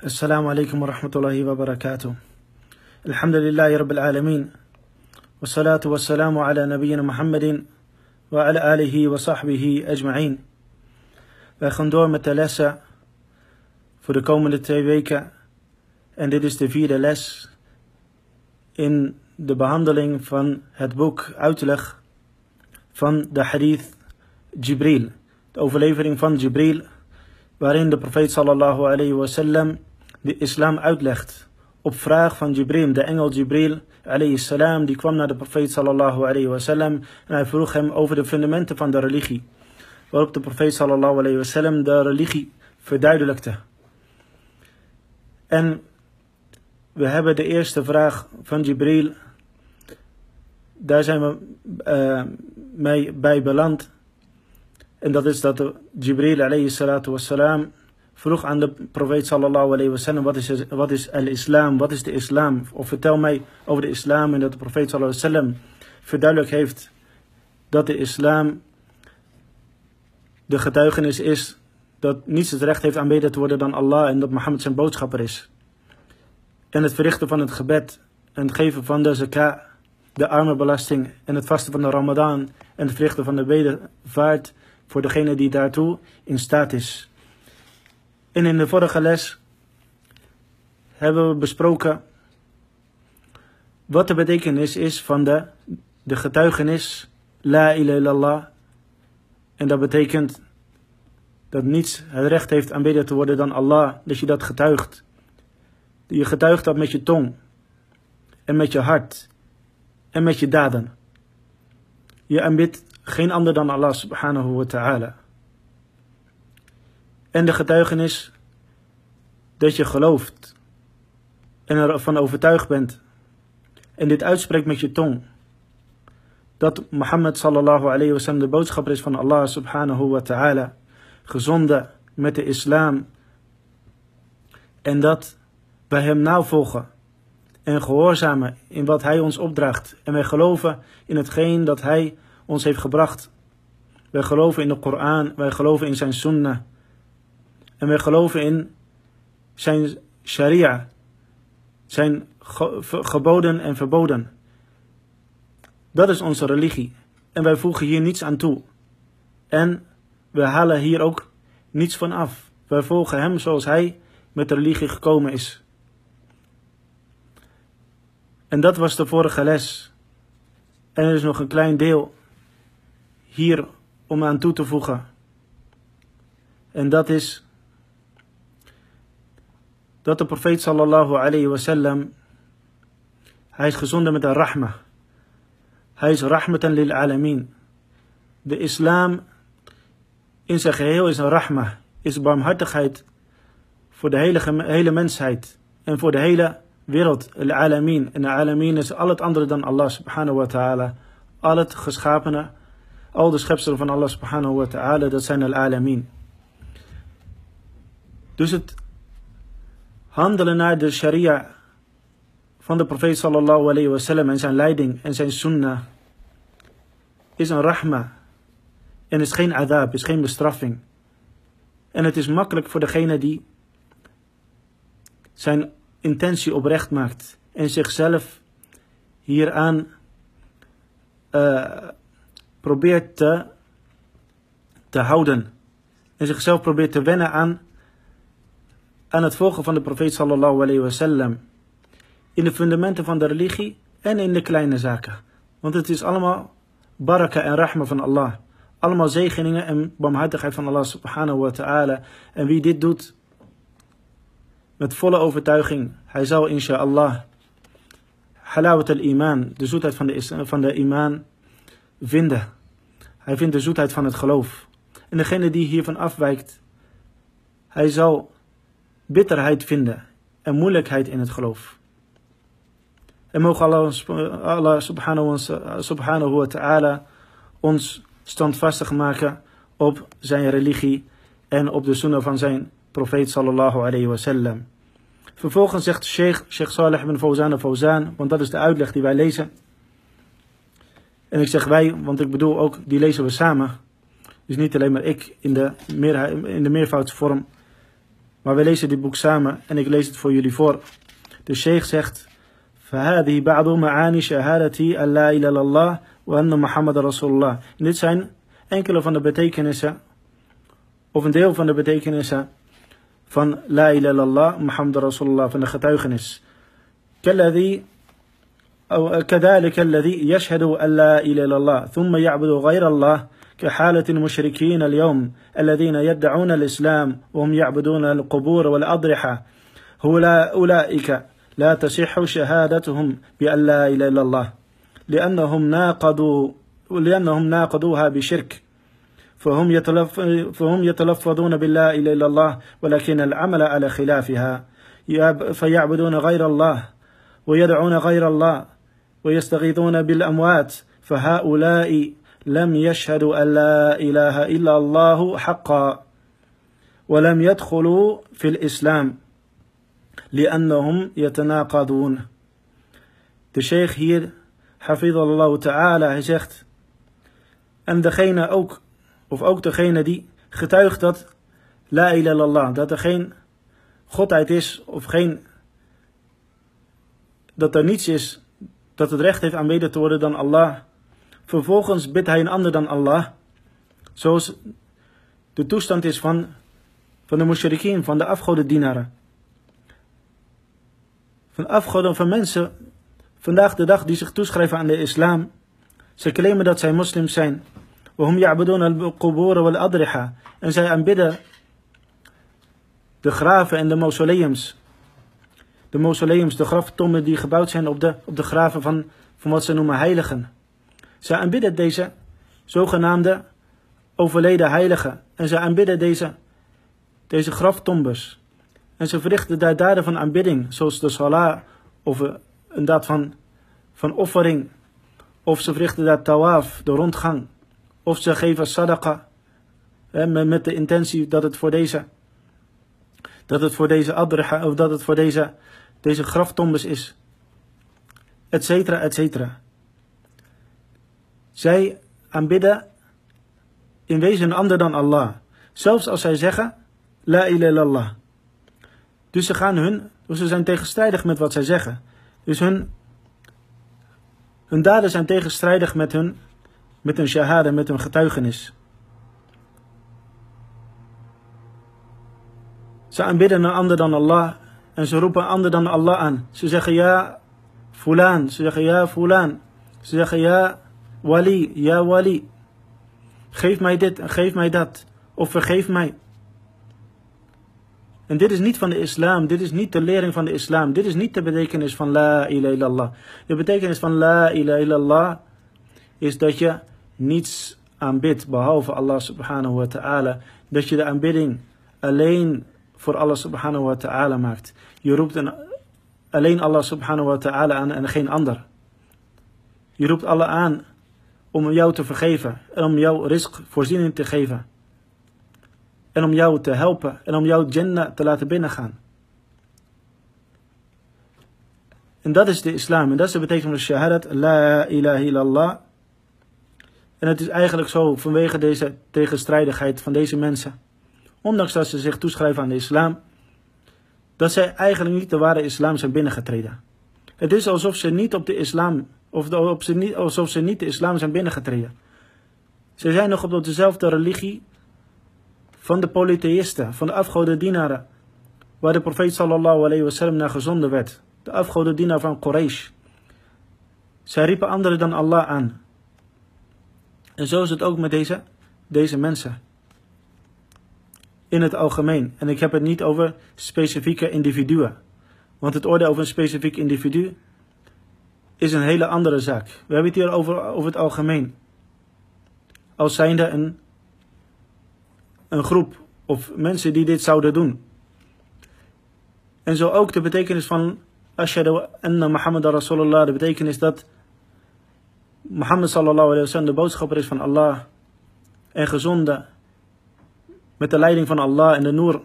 السلام عليكم ورحمة الله وبركاته الحمد لله رب العالمين والصلاة والسلام على نبينا محمد وعلى آله وصحبه أجمعين Wij gaan door met de lessen voor de is de vierde les in de behandeling van het boek Uitleg van de hadith Jibril. De overlevering van Jibril, waarin de profeet sallallahu alayhi wasallam de islam uitlegt. Op vraag van Jibril, de engel Jibril alayhi salam, die kwam naar de profeet sallallahu alayhi wasallam en hij vroeg hem over de fundamenten van de religie. Waarop de profeet sallallahu alayhi wasallam de religie verduidelijkte. En we hebben de eerste vraag van Jibril. Daar zijn we uh, mee bij beland. En dat is dat Jibril alayhi salatu wassalam vroeg aan de profeet sallallahu alayhi wasallam wat is, wat is al-islam, wat is de islam? Of vertel mij over de islam en dat de profeet sallallahu alayhi wasallam verduidelijk heeft dat de islam de getuigenis is dat niets het recht heeft aanbeden te worden dan Allah en dat Mohammed zijn boodschapper is. En het verrichten van het gebed en het geven van de zakah, de armenbelasting en het vasten van de ramadan en het verrichten van de wedervaart voor degene die daartoe in staat is. En in de vorige les hebben we besproken wat de betekenis is van de, de getuigenis La ilaha illallah. En dat betekent dat niets het recht heeft aanbeden te worden dan Allah, dat je dat getuigt. Je getuigt dat met je tong en met je hart en met je daden. Je aanbidt geen ander dan Allah subhanahu wa ta'ala. En de getuigenis dat je gelooft en ervan overtuigd bent en dit uitspreekt met je tong. Dat Mohammed sallallahu alayhi wasallam de boodschapper is van Allah subhanahu wa ta'ala, gezonden met de islam. En dat wij hem navolgen en gehoorzamen in wat hij ons opdraagt. En wij geloven in hetgeen dat hij ons heeft gebracht. Wij geloven in de Koran, wij geloven in zijn sunnah. En wij geloven in zijn sharia, zijn geboden en verboden. Dat is onze religie. En wij voegen hier niets aan toe. En we halen hier ook niets van af. Wij volgen hem zoals hij met de religie gekomen is. En dat was de vorige les. En er is nog een klein deel hier om aan toe te voegen. En dat is dat de profeet sallallahu alayhi wasallam hij is gezonden met een rahma. Hij is rahmatan lil alamin. De islam in zijn geheel is een rahma, is barmhartigheid voor de hele, hele mensheid en voor de hele wereld, al-alamin. En al-alamin is al het andere dan Allah subhanahu wa ta'ala. Al het geschapene, al de schepselen van Allah subhanahu wa ta'ala, dat zijn al-alamin. Dus het handelen naar de sharia van de profeet sallallahu alayhi wasallam en zijn leiding en zijn sunnah is een rahma en is geen adab, is geen bestraffing. En het is makkelijk voor degene die zijn intentie oprecht maakt en zichzelf hieraan uh, probeert te, te houden. En zichzelf probeert te wennen aan, aan het volgen van de profeet sallallahu alayhi wasallam. In de fundamenten van de religie en in de kleine zaken. Want het is allemaal baraka en rahma van Allah. Allemaal zegeningen en barmhartigheid van Allah subhanahu wa ta'ala. En wie dit doet met volle overtuiging, hij zal inshallah halawat al-iman, de zoetheid van de, van de iman, vinden. Hij vindt de zoetheid van het geloof. En degene die hiervan afwijkt, hij zal bitterheid vinden en moeilijkheid in het geloof. En mogen Allah, Allah subhanahu, wa ta'ala ons standvastig maken op zijn religie en op de sunnah van zijn profeet sallallahu alayhi wa sallam. Vervolgens zegt Sheikh, Sheikh Saleh ibn Fawzan Fawzan, want dat is de uitleg die wij lezen. En ik zeg wij, want ik bedoel ook, die lezen we samen. Dus niet alleen maar ik in de, meer, in de meervoudsvorm. Maar we lezen dit boek samen en ik lees het voor jullie voor. De sheikh zegt: فهذه بعض معاني شهادة أن لا إله إلا الله وأن محمد رسول الله. En dit zijn enkele van de betekenissen, of een deel van de betekenissen van La ilaha illallah, Muhammad Rasulullah, van de getuigenis. كالذي أو كذلك الذي يشهد أن لا إله إلا الله ثم يعبد غير الله كحالة المشركين اليوم الذين يدعون الإسلام وهم يعبدون القبور والأضرحة أولئك لا تصح شهادتهم بأن لا إله إلا الله لأنهم ناقضوا لأنهم ناقضوها بشرك. فهم, يتلف فهم يتلفظون بالله إله إلا الله ولكن العمل على خلافها. فيعبدون غير الله ويدعون غير الله ويستغيثون بالأموات فهؤلاء لم يشهدوا أن لا إله إلا الله حقا ولم يدخلوا في الإسلام لأنهم يتناقضون De sheikh hier, hafidallahu ta'ala, hij zegt, en degene ook, of ook degene die getuigt dat la ilaha illallah, dat er geen godheid is, of geen, dat er niets is dat het recht heeft aanbeden te worden dan Allah. Vervolgens bidt hij een ander dan Allah. Zoals de toestand is van, van de mushrikeen, van de afgodendienaren. Van afgoden van mensen vandaag de dag die zich toeschrijven aan de islam. Ze claimen dat zij moslims zijn. En zij aanbidden de graven en de mausoleums de mausoleums, de graftommen die gebouwd zijn op de, op de graven van, van wat ze noemen heiligen. Ze aanbidden deze zogenaamde overleden heiligen. En ze aanbidden deze, deze. En ze verrichten daar daden van aanbidding, zoals de salah of een daad van, van offering. Of ze verrichten daar tawaf, de rondgang. Of ze geven sadaqa, met, de intentie dat het voor deze, dat het voor deze adriha, of dat het voor deze deze graftombes is, etcetera, etcetera. Zij aanbidden in wezen een ander dan Allah. Zelfs als zij zeggen, La ilaha illallah. Dus ze gaan hun, ze zijn tegenstrijdig met wat zij zeggen. Dus hun, hun daden zijn tegenstrijdig met hun, met hun shahada, met hun getuigenis. Ze aanbidden een ander dan Allah en ze roepen ander dan Allah aan. Ze zeggen ja, fulan. Ze zeggen ja, fulan. Ze zeggen ja, wali, ja, wali. Geef mij dit en geef mij dat. Of vergeef mij. En dit is niet van de islam, dit is niet de lering van de islam, dit is niet de betekenis van la ilaha illallah. De betekenis van la ilaha illallah is dat je niets aanbidt behalve Allah subhanahu wa ta'ala. Dat je de aanbidding alleen voor Allah subhanahu wa ta'ala maakt. Je roept een, alleen Allah subhanahu wa ta'ala aan en geen ander. Je roept Allah aan om jou te vergeven en om jou risk voorziening te geven. En om jou te helpen en om jou Jannah te laten binnengaan. En dat is de islam en dat is de betekenis van shahadat, la ilaha illallah. En het is eigenlijk zo vanwege deze tegenstrijdigheid van deze mensen ondanks dat ze zich toeschrijven aan de islam, dat zij eigenlijk niet de ware islam zijn binnengetreden. Het is alsof ze niet op de islam, of alsof ze niet de islam zijn binnengetreden. Ze zijn nog op dezelfde religie van de polytheïsten, van de afgodendienaren, waar de profeet sallallahu alayhi wasallam naar gezonden werd. De afgodendienaar van Quraysh. Zij riepen anderen dan Allah aan. En zo is het ook met deze, deze mensen in het algemeen. En ik heb het niet over specifieke individuen. Want het oordeel over een specifiek individu is een hele andere zaak. We hebben het hier over, over het algemeen. Als zijnde een, een groep of mensen die dit zouden doen. En zo ook de betekenis van Ashadu anna Muhammad Rasulullah, de betekenis dat Mohammed sallallahu alayhi wa sallam de boodschapper is van Allah en gezonde met de leiding van Allah en de noor,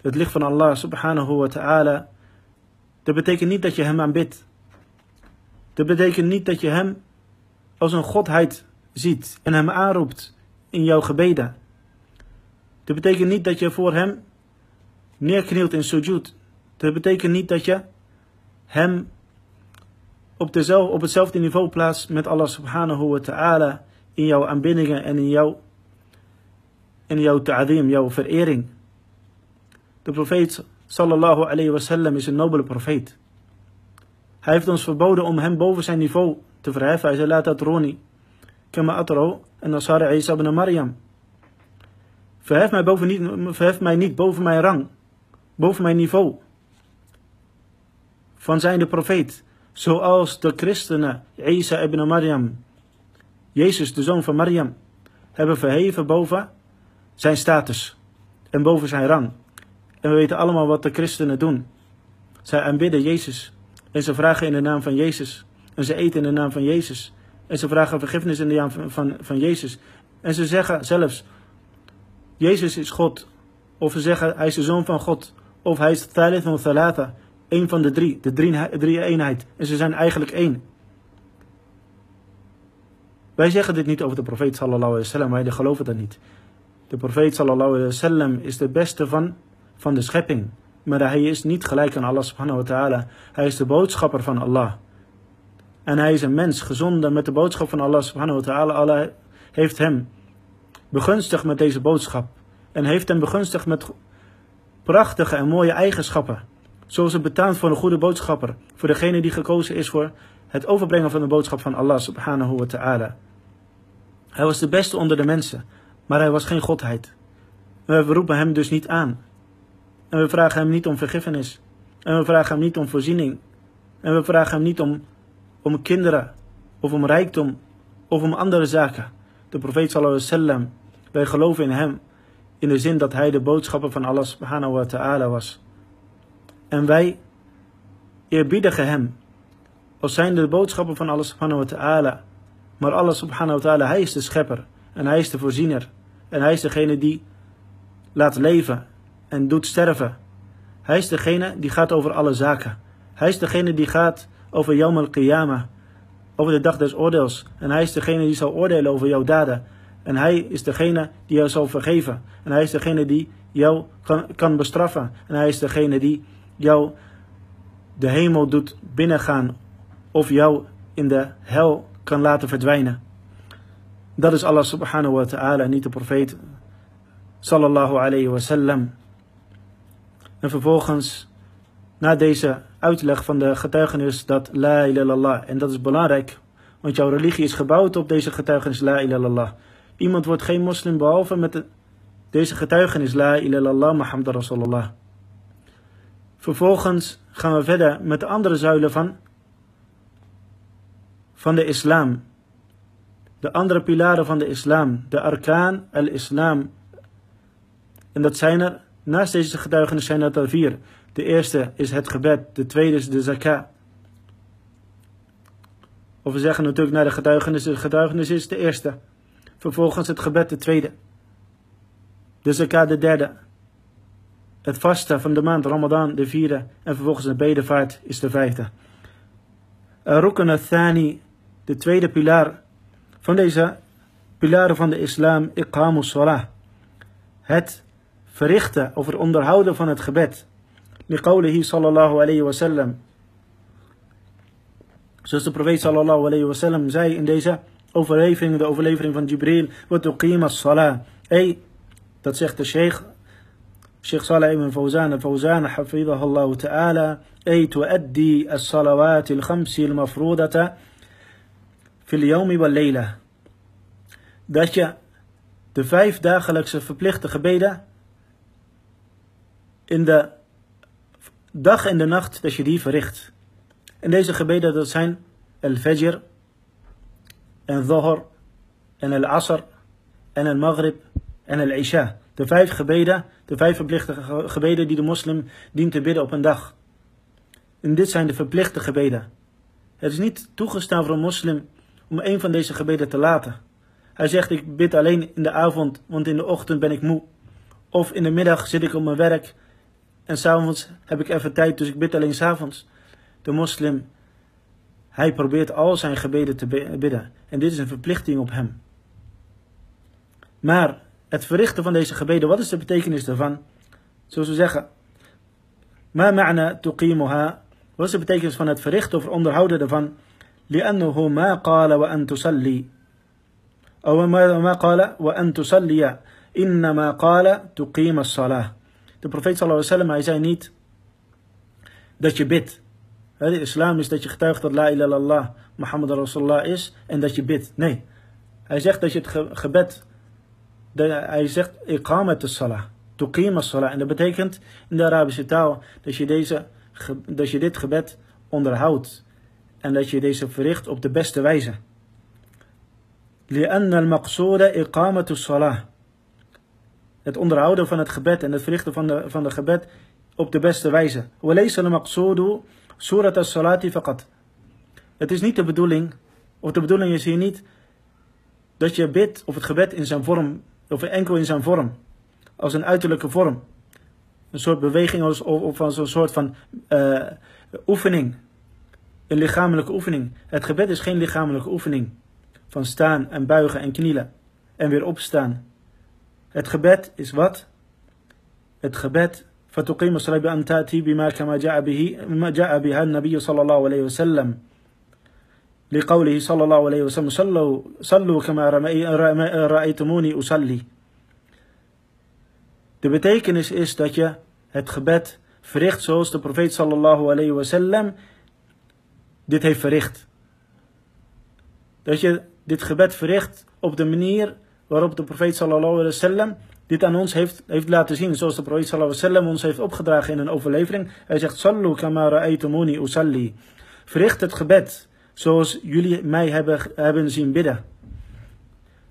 het licht van Allah subhanahu wa ta'ala. Dat betekent niet dat je hem aanbidt. Dat betekent niet dat je hem als een godheid ziet en hem aanroept in jouw gebeden. Dat betekent niet dat je voor hem neerknielt in sujud. Dat betekent niet dat je hem op, dezelfde, op hetzelfde niveau plaatst met Allah subhanahu wa ta'ala in jouw aanbiddingen en in jouw, in jouw ta'adim, jouw verering. De profeet sallallahu alayhi wasallam is een nobele profeet. Hij heeft ons verboden om hem boven zijn niveau te verheffen. Hij zei, laat dat roni. Kama atro en Nasara Isa ibn Maryam. Verhef mij, boven niet, verhef mij niet boven mijn rang, boven mijn niveau. Van zijn de profeet. Zoals de christenen, Isa ibn Maryam, Jezus de zoon van Maryam, hebben verheven boven zijn status en boven zijn rang. En we weten allemaal wat de christenen doen. Zij aanbidden Jezus. En ze vragen in de naam van Jezus. En ze eten in de naam van Jezus. En ze vragen vergiffenis in de naam van, van, van Jezus. En ze zeggen zelfs, Jezus is God. Of ze zeggen, hij is de zoon van God. Of hij is Thalith van Thalatha. Een van de drie, de drie, drie eenheid. En ze zijn eigenlijk één. Wij zeggen dit niet over de profeet sallallahu alaihi wasallam, wij geloven dat niet. De profeet sallallahu alaihi wasallam is de beste van, van de schepping. Maar hij is niet gelijk aan Allah subhanahu wa ta'ala. Hij is de boodschapper van Allah. En hij is een mens gezonden met de boodschap van Allah subhanahu wa ta'ala. Allah heeft hem begunstigd met deze boodschap. En heeft hem begunstigd met prachtige en mooie eigenschappen. Zoals het betaamt voor een goede boodschapper. Voor degene die gekozen is voor het overbrengen van de boodschap van Allah subhanahu wa ta'ala. Hij was de beste onder de mensen. Maar hij was geen godheid. We roepen hem dus niet aan. En we vragen hem niet om vergiffenis. En we vragen hem niet om voorziening. En we vragen hem niet om, om kinderen. Of om rijkdom. Of om andere zaken. De profeet sallallahu alaihi wasallam. Wij geloven in hem. In de zin dat hij de boodschapper van Allah subhanahu wa ta'ala was. En wij eerbiedigen hem. Als zijn de boodschapper van Allah subhanahu wa ta'ala. Maar Allah subhanahu wa ta'ala, hij is de schepper. En hij is de voorziener. En hij is degene die laat leven en doet sterven. Hij is degene die gaat over alle zaken. Hij is degene die gaat over Yawm al-Qiyamah, over de dag des oordeels. En hij is degene die zal oordelen over jouw daden. En hij is degene die jou zal vergeven. En hij is degene die jou kan, kan bestraffen. En hij is degene die jou de hemel doet binnengaan of jou in de hel kan laten verdwijnen. Dat is Allah subhanahu wa ta'ala, niet de profeet sallallahu alayhi wa sallam. En vervolgens, na deze uitleg van de getuigenis dat la ilaha en dat is belangrijk, want jouw religie is gebouwd op deze getuigenis la ilaha Iemand wordt geen moslim behalve met deze getuigenis la ilaha Muhammad Rasulullah. Vervolgens gaan we verder met de andere zuilen van, van de islam. De andere pilaren van de islam, de arkaan al-islam. En dat zijn er Naast deze getuigenis zijn dat er vier. De eerste is het gebed, de tweede is de zakah. Of we zeggen natuurlijk naar de getuigenis, de getuigenis is de eerste. Vervolgens het gebed, de tweede. De zakah, de derde. Het vasten van de maand Ramadan, de vierde. En vervolgens de bedevaart is de vijfde. Rukun al-Thani, de tweede pilaar van deze pilaren van de islam, iqamus salah. Het verrichten of het onderhouden van het gebed. Liqawlihi sallallahu alayhi wa sallam. Zoals de profeet sallallahu alayhi wa sallam zei in deze overlevering, de overlevering van Jibril, wat tuqima salah. Ey, dat zegt de sheikh, Sheikh Saleh ibn Fawzan al-Fawzan, hafidhahu ta'ala, ey tuaddi as-salawat al-khamsi al-mafrudata fil yawmi wal layla. Dat je de vijf dagelijkse verplichte gebeden in de dag en de nacht dat je die verricht. En deze gebeden dat zijn al-Fajr, en Dhuhr, en al-Asr, en al-Maghrib, en al-Isha. De vijf gebeden, de vijf verplichte gebeden die de moslim dient te bidden op een dag. En dit zijn de verplichte gebeden. Het is niet toegestaan voor een moslim om een van deze gebeden te laten. Hij zegt, ik bid alleen in de avond, want in de ochtend ben ik moe. Of in de middag zit ik op mijn werk en s'avonds heb ik even tijd, dus ik bid alleen s'avonds. De moslim, hij probeert al zijn gebeden te bidden. En dit is een verplichting op hem. Maar het verrichten van deze gebeden, wat is de betekenis daarvan? Zoals we zeggen, Ma ma'na tuqimuha. Wat is de betekenis van het verrichten of onderhouden ervan? لأنه ما قال وأن تصلي أو ما قال وأن تصلي إنما قال تقيم الصلاة De profeet sallallahu alaihi wasallam, hij zei niet dat je bidt. De islam is dat je getuigt dat la ilaha illallah Muhammad Rasulullah is en dat je bidt. Nee. Hij zegt dat je het gebed, hij zegt iqamat salah, tuqim salah. En dat betekent in de Arabische taal dat je, deze, dat je dit gebed onderhoudt. En dat je deze verricht op de beste wijze. لأن المقصود إقامة الصلاة het onderhouden van het gebed en het verrichten van, de, van het gebed op de beste wijze. Surat as-salati fakat. Het is niet de bedoeling, of de bedoeling is hier niet dat je bidt of het gebed in zijn vorm, of enkel in zijn vorm, als een uiterlijke vorm. Een soort beweging of, of als een soort van eh, oefening. Een lichamelijke oefening. Het gebed is geen lichamelijke oefening. Van staan en buigen en knielen. En weer opstaan Het gebed is wat? Het gebed فتقيم الصلاة بأن تأتي بما كما جاء به ما جاء بها النبي صلى الله عليه وسلم لقوله صلى الله عليه وسلم صلوا صلوا كما رأيتموني أصلي De betekenis is dat je het gebed verricht zoals de profeet sallallahu alayhi wasallam dit heeft verricht. Dat je dit gebed verricht op de manier waarop de profeet sallallahu alayhi wasallam dit aan ons heeft, heeft laten zien. Zoals de profeet sallallahu alayhi wasallam ons heeft opgedragen in een overlevering. Hij zegt, Sallu kama ra'aytumuni usalli. Verricht het gebed zoals jullie mij hebben, hebben zien bidden.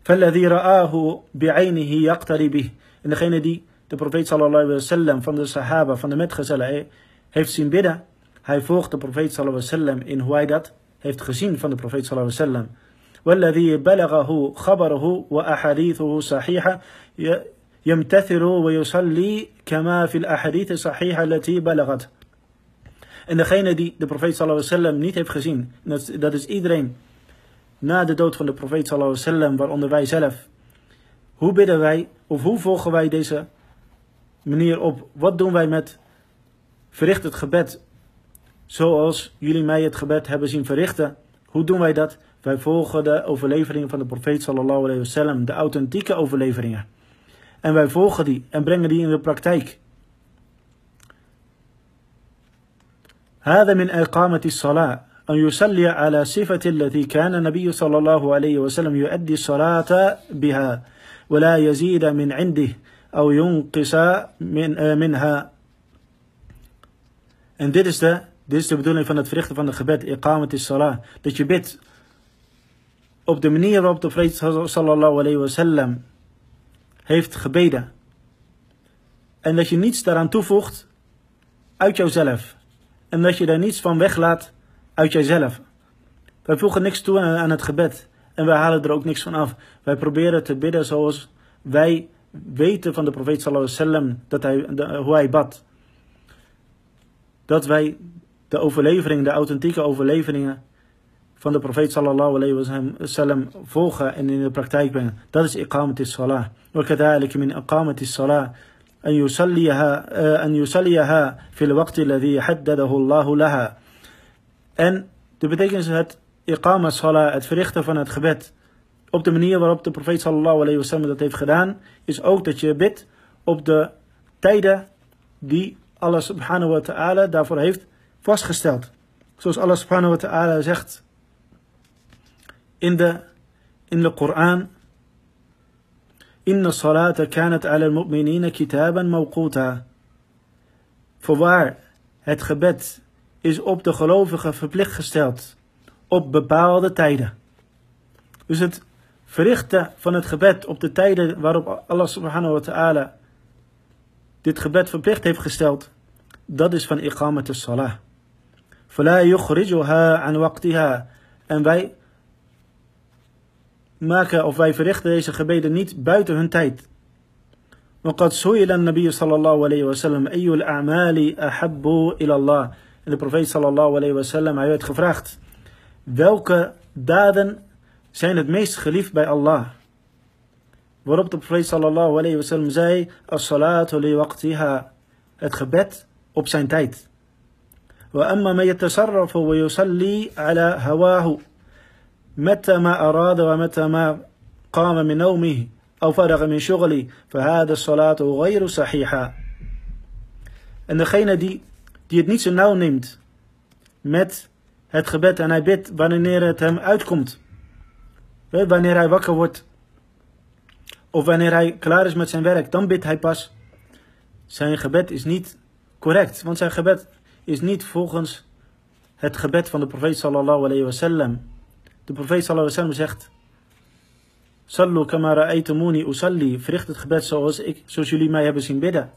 فالذي رآه بعينه يقتري به. En degene die de profeet sallallahu alayhi wasallam van de sahaba, van de metgezellen heeft zien bidden. Hij volgt de profeet sallallahu alayhi wasallam in hoe hij dat heeft gezien van de profeet sallallahu alayhi wasallam. والذي بلغه خبره وأحاديثه صحيحة يمتثل ويصلي كما في الأحاديث الصحيحة التي بلغت. En degene die de profeet sallallahu alaihi wasallam niet heeft gezien, dat, dat is iedereen na de dood van de profeet sallallahu alaihi wasallam, waaronder wij zelf. Hoe bidden wij, of hoe volgen wij deze manier op? Wat doen wij met verricht het gebed zoals jullie mij het gebed hebben zien verrichten? Hoe doen wij dat? Wij volgen de overleveringen van de profeet sallallahu alaihi wasallam, de authentieke overleveringen. En wij volgen die en brengen die in de praktijk. هذا من إقامة الصلاة أن يصلي على صفة التي كان النبي صلى الله عليه وسلم يؤدي الصلاة بها ولا يزيد من عنده أو ينقص من منها En dit is, de, dit is de bedoeling van het verrichten van het gebed, iqamat is salah. Dat je bidt op de manier waarop de profeet sallallahu alayhi wasallam heeft gebeden. En dat je niets daaraan toevoegt uit jouzelf. En dat je daar niets van weglaat uit jijzelf. Wij voegen niks toe aan het gebed. En wij halen er ook niks van af. Wij proberen te bidden zoals wij weten van de profeet sallallahu alaihi wasallam dat hij, hoe hij bad. Dat wij de overlevering, de authentieke overleveringen van de profeet sallallahu alayhi wa sallam volgen en in de praktijk brengen. Dat is iqamat is-salah. وكذلك من إقامة الصلاة أن يصليها أن يصليها في الوقت الذي حدده الله لها. En de betekenis het iqama salah, het verrichten van het gebed, op de manier waarop de profeet sallallahu alayhi wa sallam dat heeft gedaan, is ook dat je bidt op de tijden die Allah subhanahu wa ta'ala daarvoor heeft vastgesteld. Zoals Allah subhanahu wa ta'ala zegt in de, in de Koran. Inna salata kanat ala mu'minina kitaban mawquta. Voorwaar, het gebed is op de gelovigen verplicht gesteld, op bepaalde tijden. Dus het verrichten van het gebed op de tijden waarop Allah subhanahu wa ta'ala dit gebed verplicht heeft gesteld, dat is van iqamat salah. Fala yukhrijuha an waqtiha. En wij maken of wij verrichten deze gebeden niet buiten hun tijd. وقد سئل النبي صلى الله عليه وسلم أي الأعمال أحب إلى الله En de profeet sallallahu alayhi wa sallam, hij werd gevraagd, welke daden zijn het meest geliefd bij Allah? Waarop de profeet sallallahu alayhi wa sallam zei, as-salatu li waqtiha, het gebed op zijn tijd. وأما من يتصرف ويصلي على هواه متى ما أراد ومتى ما قام من نومه أو فرغ من شغله فهذا الصلاة غير صحيحة En degene die, die het niet zo nauw neemt met het gebed en hij bidt wanneer het hem uitkomt. Wanneer hij wakker wordt of wanneer hij klaar is met zijn werk, dan bidt hij pas. Zijn gebed is niet correct, want zijn gebed is niet volgens het gebed van de profeet sallallahu alayhi wasallam. De profeet sallallahu wasallam zegt: Sallu kama ra'aytumuni usalli. Verricht het gebed zoals, ik, zoals jullie mij hebben zien bidden.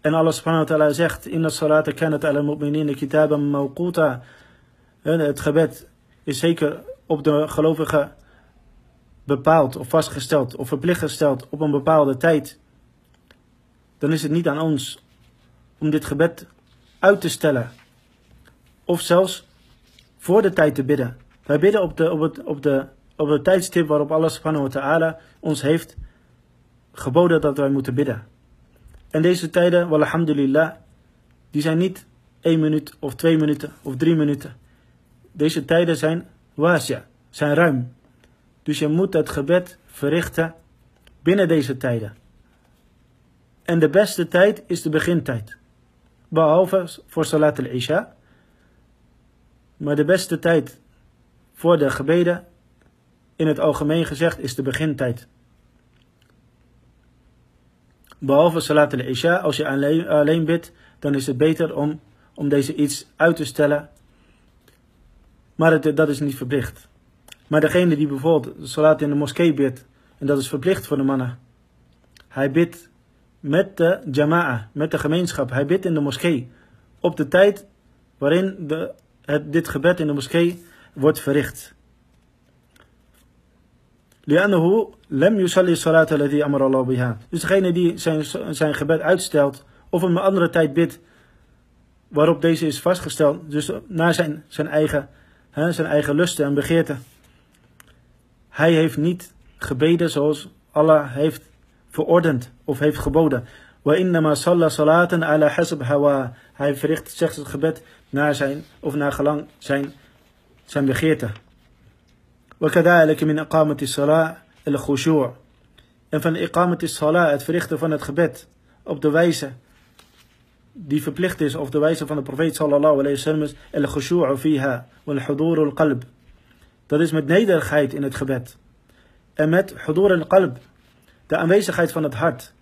En Allah subhanahu wa ta'ala zegt: Inna salata kanat ala mu'minina kitaban mawquta. Het gebed is zeker op de gelovigen bepaald of vastgesteld of verplicht gesteld op een bepaalde tijd. Dan is het niet aan ons om dit gebed uit te stellen. Of zelfs voor de tijd te bidden. Wij bidden op de, op het, op de, op het tijdstip waarop Allah subhanahu ta'ala ons heeft geboden dat wij moeten bidden. En deze tijden, walhamdulillah, die zijn niet één minuut of twee minuten of drie minuten. Deze tijden zijn wasja, zijn ruim. Dus je moet het gebed verrichten binnen deze tijden. En de beste tijd is de begintijd. Behalve voor Salat al-Isha. Maar de beste tijd voor de gebeden, in het algemeen gezegd, is de begintijd. Behalve Salat al-Isha, als je alleen, bidt, dan is het beter om, om deze iets uit te stellen. Maar dat is niet verplicht. Maar degene die bijvoorbeeld Salat in de moskee bidt, en dat is verplicht voor de mannen. Hij bidt met de jama'a, met de gemeenschap. Hij bidt in de moskee. Op de tijd waarin de, het, dit gebed in de moskee wordt verricht. لأنه لم يصلي الصلاة التي أمر الله بها. Dus degene die zijn, zijn gebed uitstelt of een andere tijd bidt waarop deze is vastgesteld, dus naar zijn, zijn, eigen, hè, zijn eigen lusten en begeerten. Hij heeft niet gebeden zoals Allah heeft verordend of heeft geboden. Wa innama salla salaten ala hasab hawa. Hij verricht zegt het gebed naar zijn of naar gelang zijn, zijn begeerte. وكذلك من إقامة الصلاة الخشوع. En van إقامة الصلاة, het verrichten van het gebed op de wijze die verplicht is, of de wijze van de profeet sallallahu alayhi wasallam is, al-khushu'u fiha wal-hudur al-qalb. Dat is met nederigheid in het gebed. En met hudur al-qalb, de aanwezigheid van het hart.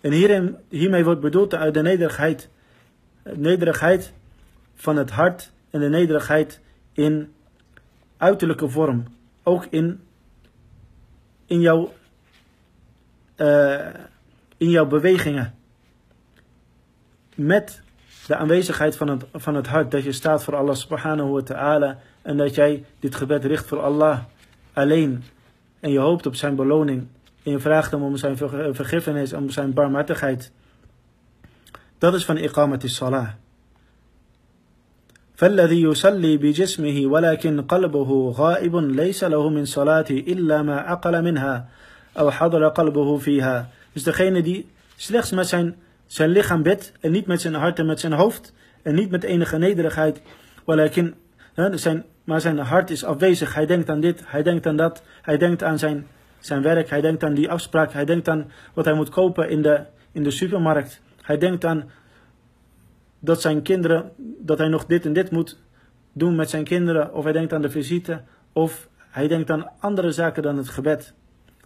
En hierin, hiermee wordt bedoeld de, de nederigheid, de nederigheid van het hart en de nederigheid in uiterlijke vorm. Ook in, in, jouw, uh, in jouw bewegingen. Met de aanwezigheid van het, van het hart. Dat je staat voor Allah subhanahu wa ta'ala. En dat jij dit gebed richt voor Allah alleen. En je hoopt op zijn beloning. En je vraagt hem om zijn vergiffenis, om zijn barmhartigheid. Dat is van iqamat salah. فالذي يصلي بجسمه ولكن قلبه غائب ليس له من صلاته إلا ما عقل منها أو حضر قلبه فيها. Dus degene die slechts met zijn, zijn lichaam bidt en niet met zijn hart en met zijn hoofd en niet met enige nederigheid, ولكن, zijn, maar zijn hart is afwezig. Hij denkt aan dit, hij denkt aan dat, hij denkt aan zijn, zijn werk, hij denkt aan die afspraak, hij denkt aan wat hij moet kopen in de, in de supermarkt. Hij denkt aan dat zijn kinderen, dat hij nog dit en dit moet doen met zijn kinderen, of hij denkt aan de visite, of hij denkt aan andere zaken dan het gebed.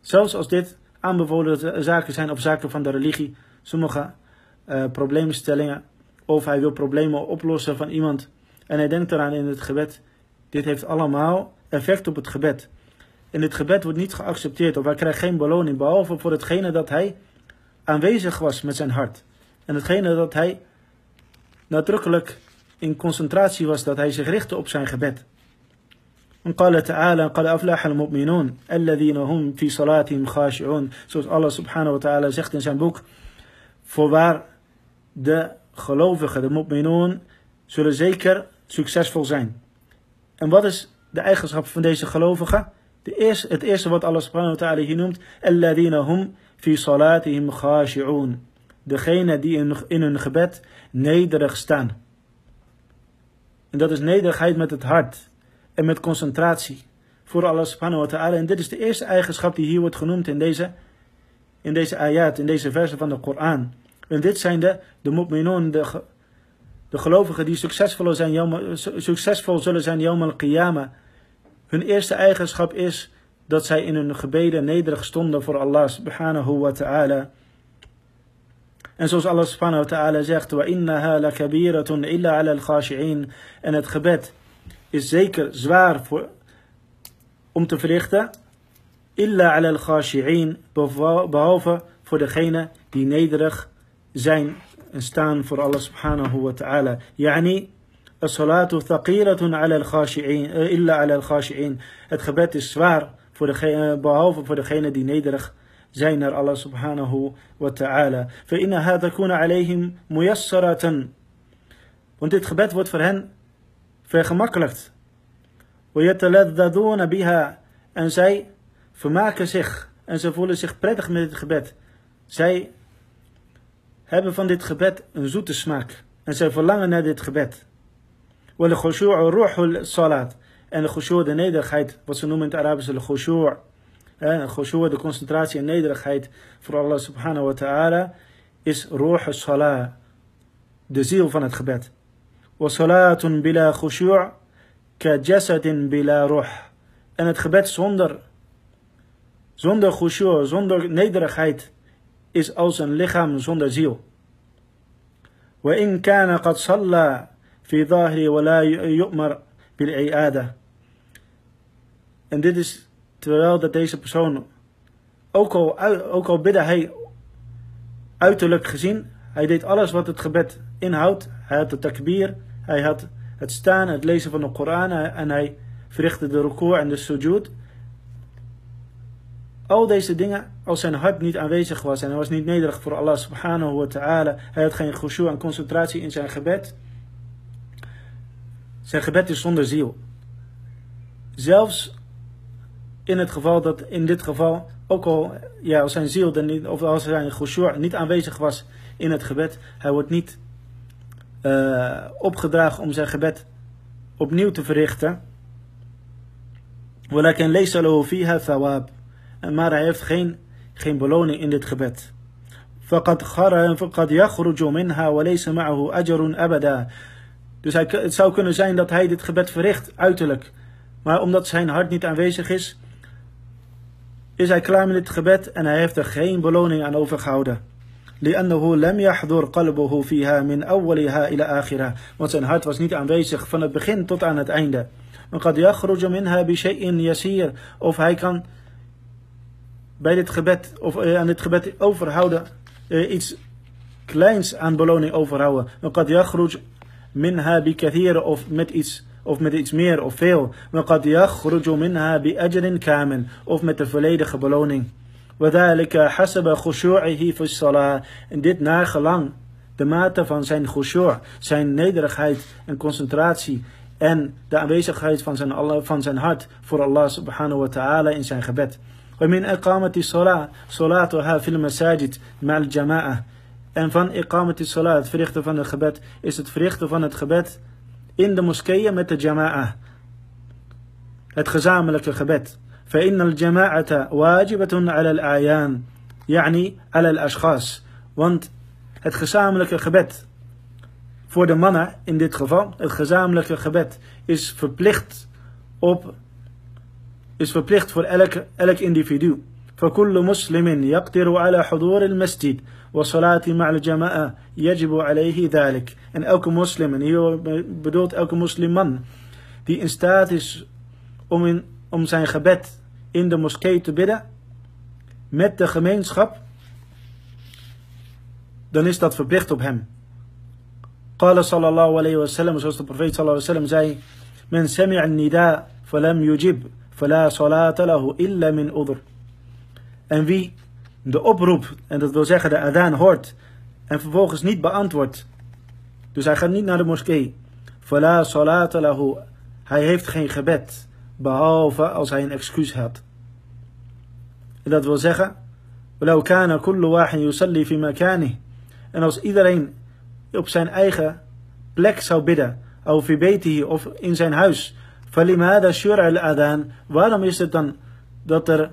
Zelfs als dit aanbevolen zaken zijn of zaken van de religie, sommige uh, probleemstellingen, of hij wil problemen oplossen van iemand en hij denkt eraan in het gebed. Dit heeft allemaal effect op het gebed. En dit gebed wordt niet geaccepteerd of hij krijgt geen beloning, behalve voor hetgene dat hij aanwezig was met zijn hart. En hetgene dat hij nadrukkelijk in concentratie was dat hij zich richtte op zijn gebed. En قال تعالى قد أفلح المؤمنون الذين هم في صلاتهم خاشعون zoals Allah subhanahu wa ta'ala zegt in zijn boek voorwaar de gelovigen, de mu'minun, zullen zeker succesvol zijn. En wat is de eigenschap van deze gelovigen? De eerste, het eerste wat Allah subhanahu wa ta'ala hier noemt, الذين هم في صلاتهم خاشعون degene die in, in hun gebed nederig staan. En dat is nederigheid met het hart en met concentratie voor Allah subhanahu wa ta'ala. En dit is de eerste eigenschap die hier wordt genoemd in deze, in deze ayat, in deze versen van de Koran. En dit zijn de, de mu'minun, de, de gelovigen die succesvol, zijn, succesvol zullen zijn yawm al-qiyamah. Hun eerste eigenschap is dat zij in hun gebeden nederig stonden voor Allah subhanahu wa ta'ala. En zoals Allah subhanahu wa ta'ala zegt, wa innaha lakabiratun illa ala al-khashi'in. En het gebed is zeker zwaar voor, om te verrichten. Illa ala al-khashi'in, behalve voor degene die nederig zijn en staan voor Allah subhanahu wa ta'ala. Yani, الصلاة ثقيلة على الخاشعين إلا على الخاشعين. Het gebed is zwaar voor degene, behalve voor degene die nederig zijn naar Allah subhanahu wa ta'ala. فإنها تكون عليهم ميسرة. Want dit gebed wordt voor hen vergemakkelijkt. ويتلذذون بها. En zij vermaken zich en ze voelen zich prettig met dit gebed. Zij hebben van dit gebed een zoete smaak. En zij verlangen naar dit gebed. ruhul salat. En de khushu', de nederigheid, wat ze noemen in het Arabische de khushu'. Khushu', de concentratie en nederigheid voor Allah subhanahu wa ta'ala, is ruh salat. De ziel van het gebed. salatun bila khushu' ka jasadin bila ruh. En het gebed zonder, zonder khushu', zonder nederigheid, is als een lichaam zonder ziel. وإن كان قد صلى في ظاهره ولا يؤمر بالعيادة. En dit is terwijl dat deze persoon, ook al, ook al bidde hij uiterlijk gezien, hij deed alles wat het gebed inhoudt. Hij had de takbir, hij had het staan, het lezen van de Koran en hij verrichtte de ruku' en de sujud. Al deze dingen, als zijn hart niet aanwezig was en hij was niet nederig voor Allah subhanahu wa ta'ala, hij had geen khushu en concentratie in zijn gebed. Zijn gebed is zonder ziel. Zelfs in het geval dat in dit geval, ook al ja, als zijn ziel dan niet, of als zijn khushu niet aanwezig was in het gebed, hij wordt niet uh, opgedragen om zijn gebed opnieuw te verrichten. ولكن ليس له فيها ثواب maar hij heeft geen, geen beloning in dit gebed. فقد فقد يخرج منها وليس معه أجر أبدا. Dus hij, het zou kunnen zijn dat hij dit gebed verricht, uiterlijk. Maar omdat zijn hart niet aanwezig is, is hij klaar met dit gebed en hij heeft er geen beloning aan overgehouden. لأنه لم يحضر قلبه فيها من أولها إلى آخرها. Want zijn hart was niet aanwezig van het begin tot aan het einde. وقد يخرج منها بشيء يسير. Of hij kan bij dit gebed, of uh, aan dit gebed overhouden, uh, iets kleins aan beloning overhouden. وقد يخرج منها بكثير of met iets of met iets meer of veel. وقد يخرج منها بأجر كامل of met de volledige beloning. وذلك حسب خشوعه في الصلاة. En dit naar gelang de mate van zijn khushu', zijn nederigheid en concentratie en de aanwezigheid van zijn, van zijn hart voor Allah subhanahu wa ta'ala in zijn gebed. ومن إقامة الصلاة صلاتها في المساجد مع الجماعة En van iqamati salat, het verrichten van het gebed, is het verrichten van het gebed in de moskeeën met de jama'a. Het gezamenlijke gebed. فإن الجماعة واجبة على الأعيان يعني على الأشخاص want het gezamenlijke gebed voor de mannen in dit geval, het gezamenlijke gebed is verplicht op is verplicht voor elk, elk individu. فكل مسلم يقدر على حضور المسجد والصلاة مع الجماعة يجب عليه ذلك. En elke moslim, en hier bedoelt elke moslimman, die in staat is om, in, om zijn gebed in de moskee te bidden, met de gemeenschap, dan is dat verplicht op hem. قال صلى الله عليه وسلم, zoals de profeet صلى الله عليه وسلم zei, من سمع النداء فلم يجب فلا صلاة له إلا من أذر. En wie de oproep, en dat wil zeggen de adaan hoort, en vervolgens niet beantwoordt, dus hij gaat niet naar de moskee, فلا صلاة له, hij heeft geen gebed, behalve als hij een excuus had. En dat wil zeggen, ولو كان كل واحد يصلي في مكانه En als iedereen op zijn eigen plek zou bidden, of hier of in zijn huis, falimada shura al-adhan, waarom is het dan dat, er,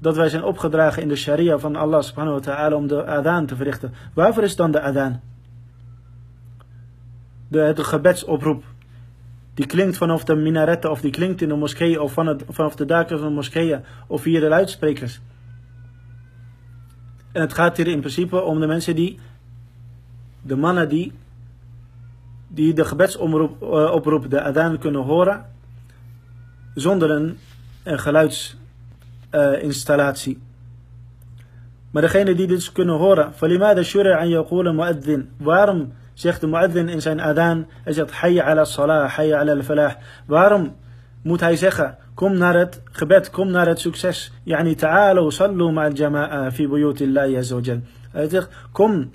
dat wij zijn opgedragen in de sharia van Allah subhanahu wa ta'ala om de adhan te verrichten? Waarvoor is dan de adhan? De, de gebedsoproep. Die klinkt vanaf de minaretten of die klinkt in de moskeeën of van het, vanaf de daken van de moskeeën of via de luidsprekers. En het gaat hier in principe om de mensen die, de mannen die, die de gebedsoproep, uh, de adaan kunnen horen, zonder een, een geluidsinstallatie. Uh, maar degene die dit kunnen horen, فَلِمَاذَا شُرِعَ أَنْ يَقُولَ مُؤَذِّن Waarom zegt de muadzin in zijn adaan, hij zegt hayya ala salah, hayya ala al-falah. Waarom moet hij zeggen, kom naar het gebed, kom naar het succes. Yani ta'alu sallu ma'al jama'a fi buyutillahi azza wa jal. Hij zegt, kom,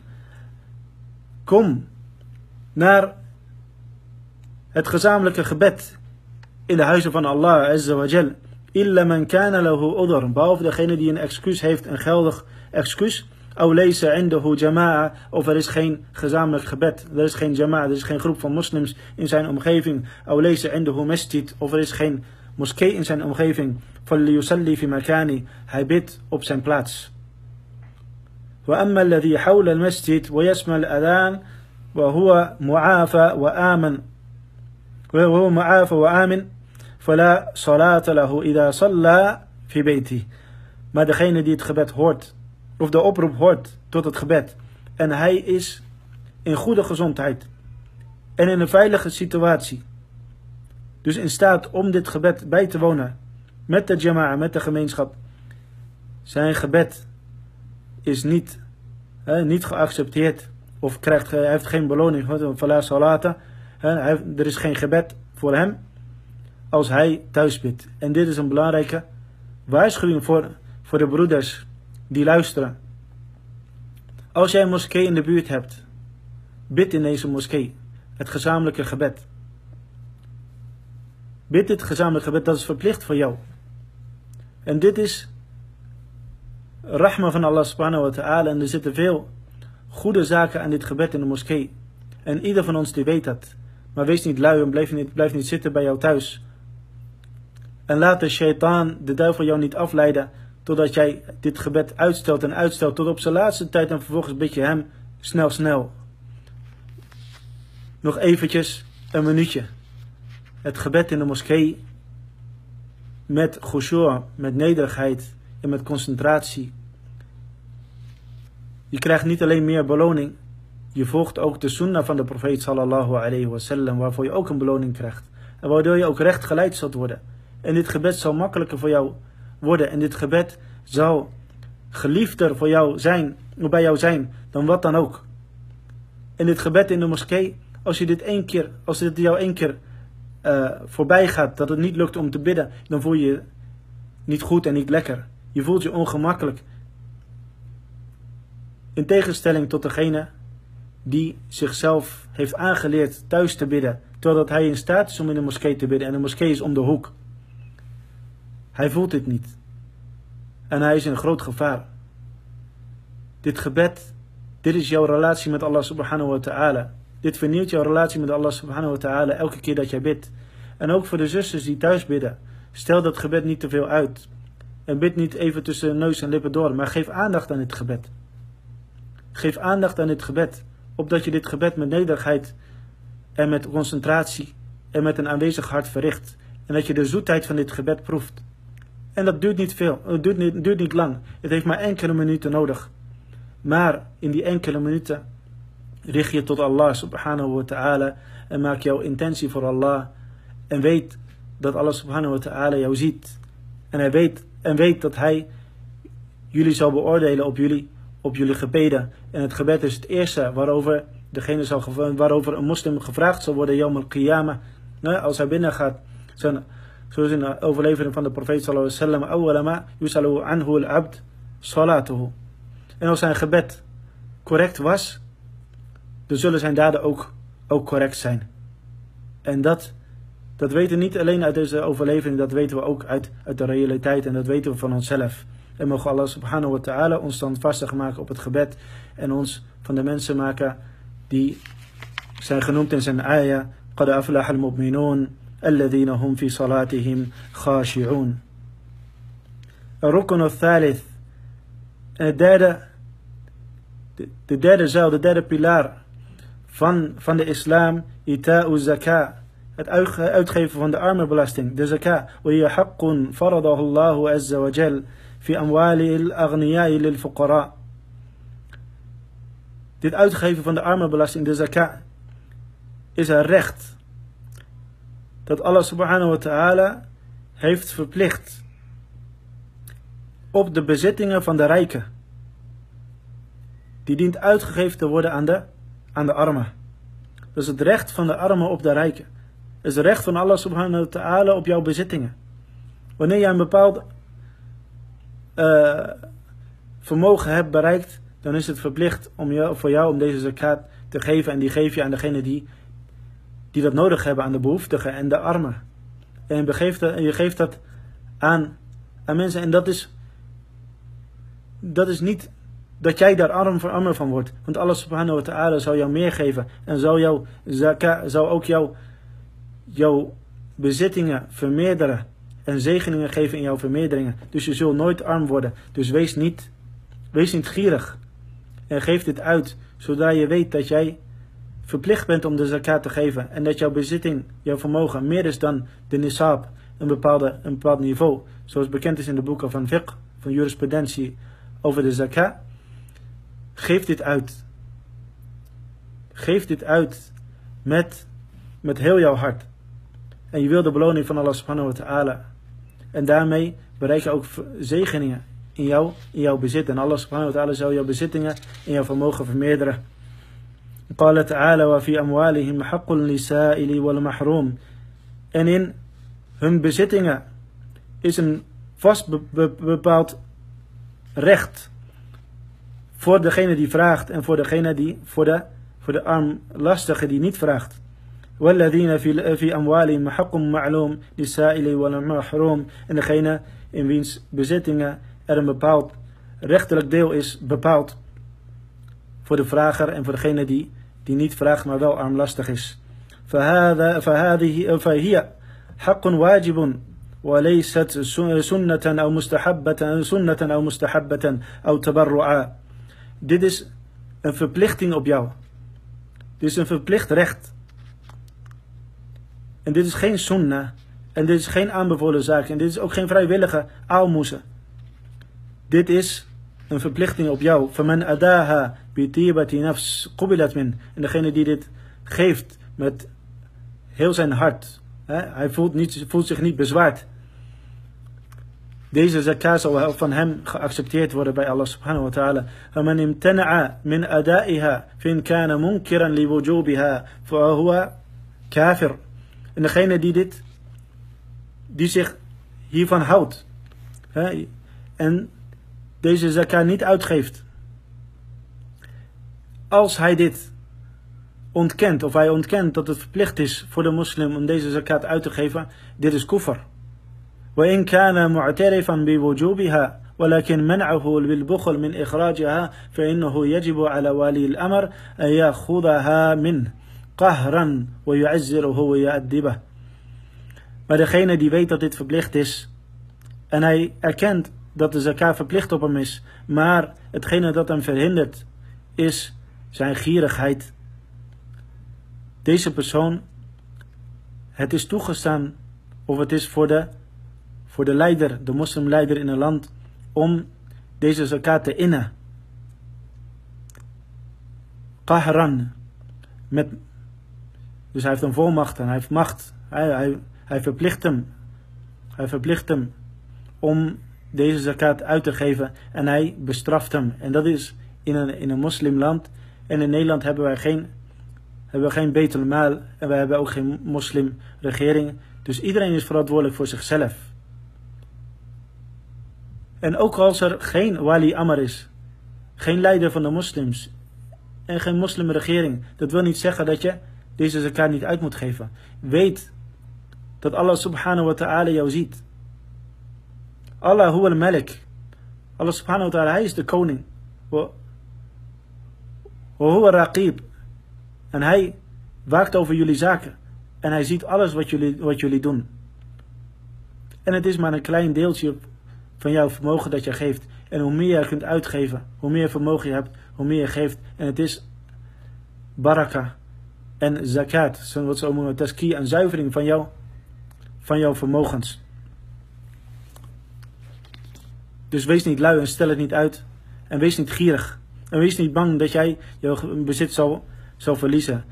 kom naar het gezamenlijke gebed in de huizen van Allah azza wa jal. Illa man kana lahu udhr, behalve degene die een excuus heeft, een geldig excuus. Of laysa indahu jama'a, of er is geen gezamenlijk gebed. Er is geen jama'a, er is geen groep van moslims in zijn omgeving. Of laysa indahu masjid, of er is geen moskee in zijn omgeving. فليصلي في مكانه hij bidt op zijn plaats. وأما الذي حول المسجد ويسمع الأذان وهو معافى وآمن وهو معافى وآمن Fala salata lahu ida salla fi beiti. Maar degene die het gebed hoort, of de oproep hoort tot het gebed, en hij is in goede gezondheid en in een veilige situatie, dus in staat om dit gebed bij te wonen met de jama'a, met de gemeenschap. Zijn gebed is niet, hè, niet geaccepteerd of krijgt, hij heeft geen beloning. Fala salata, er is geen gebed voor hem als hij thuis bidt. En dit is een belangrijke waarschuwing voor, voor de broeders die luisteren. Als jij een moskee in de buurt hebt, bid in deze moskee het gezamenlijke gebed. Bid dit gezamenlijke gebed, dat is verplicht voor jou. En dit is rahma van Allah subhanahu wa ta'ala. En er zitten veel goede zaken aan dit gebed in de moskee. En ieder van ons die weet dat. Maar wees niet lui en blijf niet, blijf niet zitten bij jou thuis. En laat de shaitaan, de duivel jou niet afleiden Totdat jij dit gebed uitstelt en uitstelt tot op zijn laatste tijd en vervolgens bid je hem snel, snel. Nog eventjes een minuutje. Het gebed in de moskee met khushu', met nederigheid en met concentratie. Je krijgt niet alleen meer beloning, je volgt ook de sunnah van de profeet sallallahu alayhi wasallam, waarvoor je ook een beloning krijgt. En waardoor je ook recht geleid zult worden. En dit gebed zal makkelijker voor jou worden. En dit gebed zal geliefder voor jou zijn, bij jou zijn, dan wat dan ook. En dit gebed in de moskee, als je dit één keer, als dit jou één keer uh, voorbij gaat, dat het niet lukt om te bidden, dan voel je je niet goed en niet lekker. Je voelt je ongemakkelijk. In tegenstelling tot degene die zichzelf heeft aangeleerd thuis te bidden, terwijl hij in staat is om in de moskee te bidden en de moskee is om de hoek. Hij voelt dit niet. En hij is in groot gevaar. Dit gebed, dit is jouw relatie met Allah subhanahu wa ta'ala. Dit vernieuwt jouw relatie met Allah subhanahu wa ta'ala elke keer dat jij bidt. En ook voor de zusters die thuis bidden. Stel dat gebed niet te veel uit. En bid niet even tussen neus en lippen door, maar geef aandacht aan dit gebed. Geef aandacht aan dit gebed, opdat je dit gebed met nederigheid en met concentratie en met een aanwezig hart verricht. En dat je de zoetheid van dit gebed proeft. En dat duurt niet veel, het duurt niet, duurt niet lang. Het heeft maar enkele minuten nodig. Maar in die enkele minuten richt je tot Allah subhanahu wa ta'ala en maak jouw intentie voor Allah. En weet dat Allah subhanahu wa ta'ala jou ziet. En hij weet, en weet dat hij jullie zal beoordelen op jullie, op jullie gebeden. En het gebed is het eerste waarover, degene zal, waarover een moslim gevraagd zal worden, Yom al-Qiyamah. Als hij binnen gaat, zijn Zoals in de overlevering van de profeet sallallahu alaihi wasallam. Awwalama yusalu anhu al-abd salatuhu. En als zijn gebed correct was, dan zullen zijn daden ook, ook correct zijn. En dat, dat weten we niet alleen uit deze overlevering, dat weten we ook uit, uit de realiteit en dat weten we van onszelf. En mogen Allah subhanahu wa ta'ala ons standvastig maken op het gebed. En ons van de mensen maken die zijn genoemd in zijn ayah. قد أفلح المؤمنون الذين هم في صلاتهم خاشعون الركن الثالث het derde de, de derde zuil, de derde pilaar van, van de islam, ita'u zaka, het uitgeven van de armenbelasting, de zaka. وهي حق فرضه الله عز وجل في أموال الأغنياء للفقراء. Dit uitgeven van de armenbelasting, de zaka, is een recht dat Allah subhanahu wa ta'ala heeft verplicht op de bezittingen van de rijken. Die dient uitgegeven te worden aan de, aan de armen. Is het recht van de armen op de rijken. Is het recht van Allah subhanahu wa ta'ala op jouw bezittingen. Wanneer jij een bepaald uh, vermogen hebt bereikt, dan is het verplicht om jou, voor jou om deze zakat te geven. En die geef je aan degene die, die dat nodig hebben, aan de behoeftigen en de armen. En je geeft dat, je geeft dat aan, mensen. En dat is, dat is niet dat jij daar arm voor armer van wordt. Want Allah subhanahu wa zal jou meer geven. En zal, jou, zal ook jou, jouw bezittingen vermeerderen. En zegeningen geven in jouw vermeerderingen. Dus je zult nooit arm worden. Dus wees niet, wees niet gierig. En geef dit uit. Zodra je weet dat jij verplicht bent om de zakat te geven. En dat jouw bezitting, jouw vermogen meer is dan de nisab. Een, bepaalde, een bepaald niveau. Zoals bekend is in de boeken van fiqh, van jurisprudentie over de zakat. Geef dit uit. Geef dit uit met, met heel jouw hart. En je wil de beloning van Allah subhanahu wa ta'ala. En daarmee bereik je ook zegeningen in, jou, in jouw bezit. En Allah subhanahu wa ta'ala zal jouw bezittingen in jouw vermogen vermeerderen. قال تعالى وفي أموالهم حق للسائل والمحروم en in hun bezittingen is een vast bepaald recht voor degene die vraagt en voor degene die, voor de, voor de armlastige die niet vraagt. والذين في في أموالهم حق معلوم للسائل والمحروم en degene in wiens bezittingen er een bepaald rechterlijk deel is bepaald voor de vrager en voor degene die, die niet vraagt maar wel armlastig is. فهذا فهذه فهي حق واجب وليست سنة أو مستحبة سنة أو مستحبة أو تبرعا dit is een verplichting op jou. Dit is een verplicht recht. En dit is geen sunnah. En dit is geen aanbevolen zaak. En dit is ook geen vrijwillige aalmoezen. Dit is een verplichting op jou. Faman adaha bitibati nafs qubilat min. En degene die dit geeft met heel zijn hart. Hè, hij voelt, niet, voelt zich niet bezwaard. Deze zakat zal van hem geaccepteerd worden bij Allah subhanahu wa ta'ala. فمن امتنع من أدائها فإن كان منكرا لوجوبها فهو kafir. En degene die dit, die zich hiervan houdt. Hè, en deze zakat niet uitgeeft. Als hij dit ontkent, of hij ontkent dat het verplicht is voor de moslim om deze zakat uit te geven, dit is kufr. وإن كان معترفا بوجوبها ولكن منعه بالبخل من إخراجها فإنه يجب على ولي الأمر أن يأخذها منه قهرا ويعزره ويؤدبه Maar degene die weet dat dit verplicht is en hij erkent dat de zakat verplicht op hem is, maar hetgene dat hem verhindert is zijn gierigheid. Deze persoon, het is toegestaan of het is voor de voor de leider, de moslimleider in een land, om deze zakat te innen. Qahran. Met, dus hij heeft een volmacht en hij heeft macht. Hij, hij, hij verplicht hem. Hij verplicht hem om deze zakat uit te geven en hij bestraft hem. En dat is in een, in een moslimland. En in Nederland hebben wij geen, hebben we geen betel maal en wij hebben ook geen moslimregering. Dus iedereen is verantwoordelijk voor zichzelf. En ook als er geen wali amar is, geen leider van de moslims en geen moslimregering, dat wil niet zeggen dat je deze zakat niet uit moet geven. Weet dat Allah subhanahu wa ta'ala jou ziet. Allah huwa al-malik. Allah subhanahu wa ta'ala, hij is de koning. Wa raqib. En hij waakt over jullie zaken. En hij ziet alles wat jullie, wat jullie doen. En het is maar een klein deeltje van jouw vermogen dat je geeft. En hoe meer je kunt uitgeven, hoe meer vermogen je hebt, hoe meer je geeft. En het is baraka en zakat, wat ze noemen taski, en zuivering van, van jouw vermogens. Dus wees niet lui en stel het niet uit. En wees niet gierig. En wees niet bang dat jij jouw bezit zal, zal verliezen.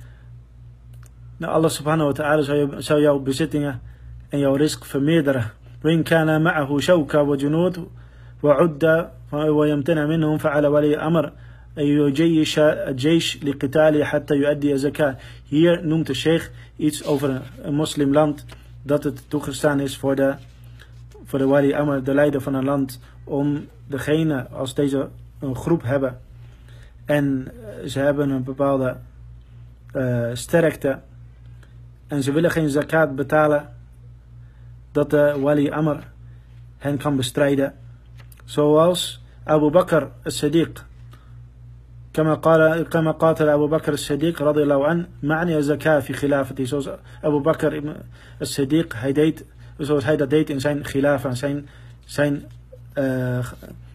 Nou, Allah subhanahu wa ta'ala zal, zal jouw bezittingen en jouw risk vermeerderen. وإن كان معه شوكة وجنود وعد ويمتنع منهم فعلى ولي أمر أن يجيش الجيش لقتاله حتى يؤدي زكاة. Hier noemt de sheikh iets over een moslimland dat het toegestaan is voor de, voor de wali amr, de leider van een land, om degene, als deze een groep hebben en ze hebben een bepaalde uh, sterkte en ze willen geen zakat betalen, dat de wali amr hen kan bestrijden. Zoals Abu Bakr al-Sadiq. كما قال كما قاتل أبو بكر الصديق رضي الله عنه معني الزكاة في خلافته zoals Abu Bakr al-Sadiq hij deed zoals hij dat deed in zijn khilafa zijn zijn uh,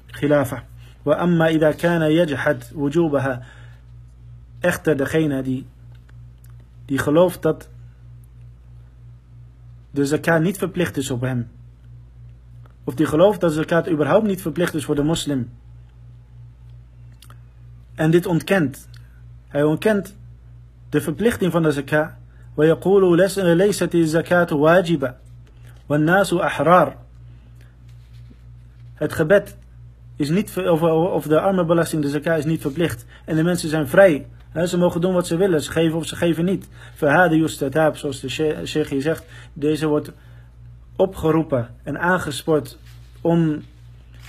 khilafa وأما إذا كان يجحد وجوبها echter degene die die gelooft dat de zakat niet verplicht is op hem. Of die gelooft dat zakat überhaupt niet verplicht is voor de moslim. En dit ontkent. Hij ontkent de verplichting van de zakat. ويقول ليست الزكاة واجبة والناس أحرار het gebed is niet, of, of de armenbelasting, de zakat is niet verplicht. En de mensen zijn vrij ze mogen doen wat ze willen, ze geven of ze geven niet. Verhade justatab, zoals de sheikh hier zegt. Deze wordt opgeroepen en aangespoord om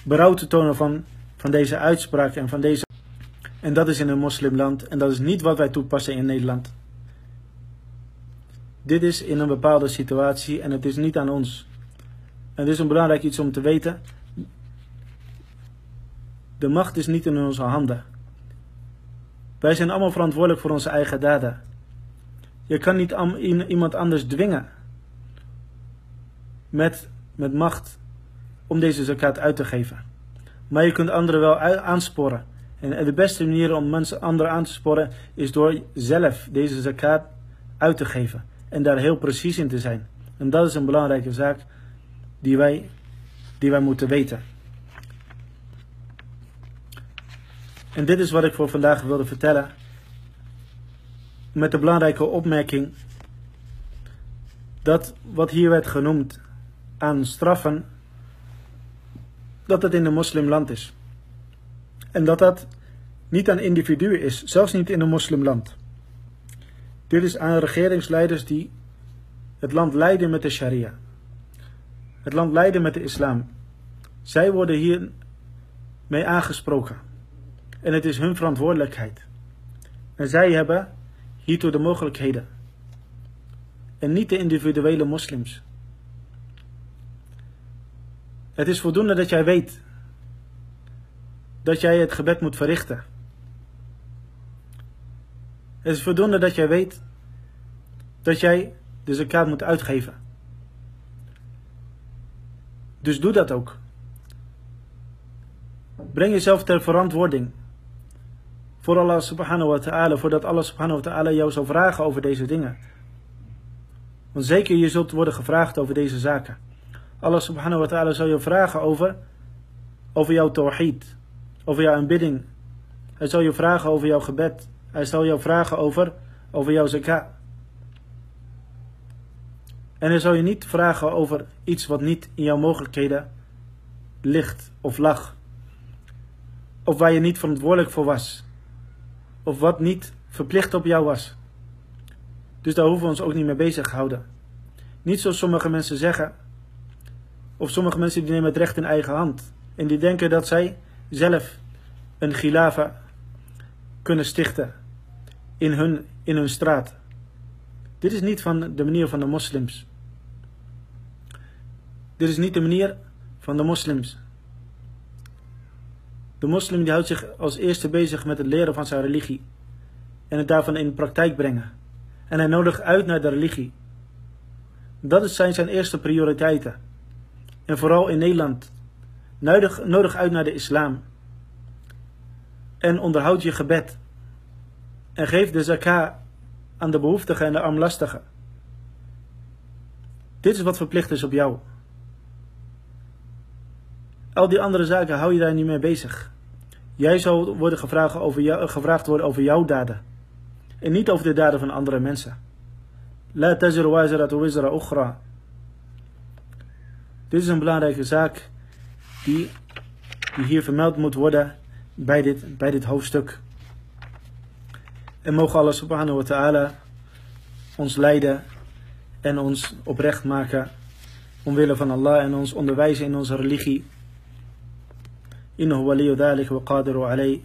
berouw te tonen van, van deze uitspraak en van deze. En dat is in een moslimland en dat is niet wat wij toepassen in Nederland. Dit is in een bepaalde situatie en het is niet aan ons. En het is een belangrijk iets om te weten. De macht is niet in onze handen. Wij zijn allemaal verantwoordelijk voor onze eigen daden. Je kan niet iemand anders dwingen met, met macht om deze zakat uit te geven. Maar je kunt anderen wel aansporen. En de beste manier om mensen, anderen aan te sporen is door zelf deze zakat uit te geven. En daar heel precies in te zijn. En dat is een belangrijke zaak die wij, die wij moeten weten. En dit is wat ik voor vandaag wilde vertellen. Met de belangrijke opmerking dat wat hier werd genoemd aan straffen, dat het in een moslimland is. En dat dat niet aan individuen is, zelfs niet in een moslimland. Dit is aan regeringsleiders die het land leiden met de sharia. Het land leiden met de islam. Zij worden hier mee aangesproken. En het is hun verantwoordelijkheid. En zij hebben hiertoe de mogelijkheden. En niet de individuele moslims. Het is voldoende dat jij weet dat jij het gebed moet verrichten. Het is voldoende dat jij weet dat jij de zakat moet uitgeven. Dus doe dat ook. Breng jezelf ter verantwoording voor Allah subhanahu wa ta'ala, voordat Allah subhanahu wa ta'ala jou zal vragen over deze dingen. Want zeker je zult worden gevraagd over deze zaken. Allah subhanahu wa ta'ala zal je vragen over, over jouw tawhid, over jouw aanbidding. Hij zal je vragen over jouw gebed. Hij zal jou vragen over, over jouw zakat. En hij zal je niet vragen over iets wat niet in jouw mogelijkheden ligt of lag. Of waar je niet verantwoordelijk voor was of wat niet verplicht op jou was. Dus daar hoeven we ons ook niet mee bezig te houden. Niet zoals sommige mensen zeggen, of sommige mensen die nemen het recht in eigen hand. En die denken dat zij zelf een gilafa kunnen stichten in hun, in hun straat. Dit is niet van de manier van de moslims. Dit is niet de manier van de moslims. De moslim die houdt zich als eerste bezig met het leren van zijn religie en het daarvan in praktijk brengen. En hij nodigt uit naar de religie. Dat zijn zijn eerste prioriteiten. En vooral in Nederland. Nodig, nodig uit naar de islam. En onderhoud je gebed. En geef de zakah aan de behoeftigen en de armlastigen. Dit is wat verplicht is op jou. Al die andere zaken hou je daar niet mee bezig. Jij zal worden gevraagd, over jou, gevraagd worden over jouw daden. En niet over de daden van andere mensen. La tazir waziratu wizra ukhra. Dit is een belangrijke zaak die, die hier vermeld moet worden bij dit, bij dit hoofdstuk. En mogen Allah subhanahu wa ta'ala ons leiden en ons oprecht maken omwille van Allah en ons onderwijzen in onze religie. إنه ولي ذلك وقادر عليه.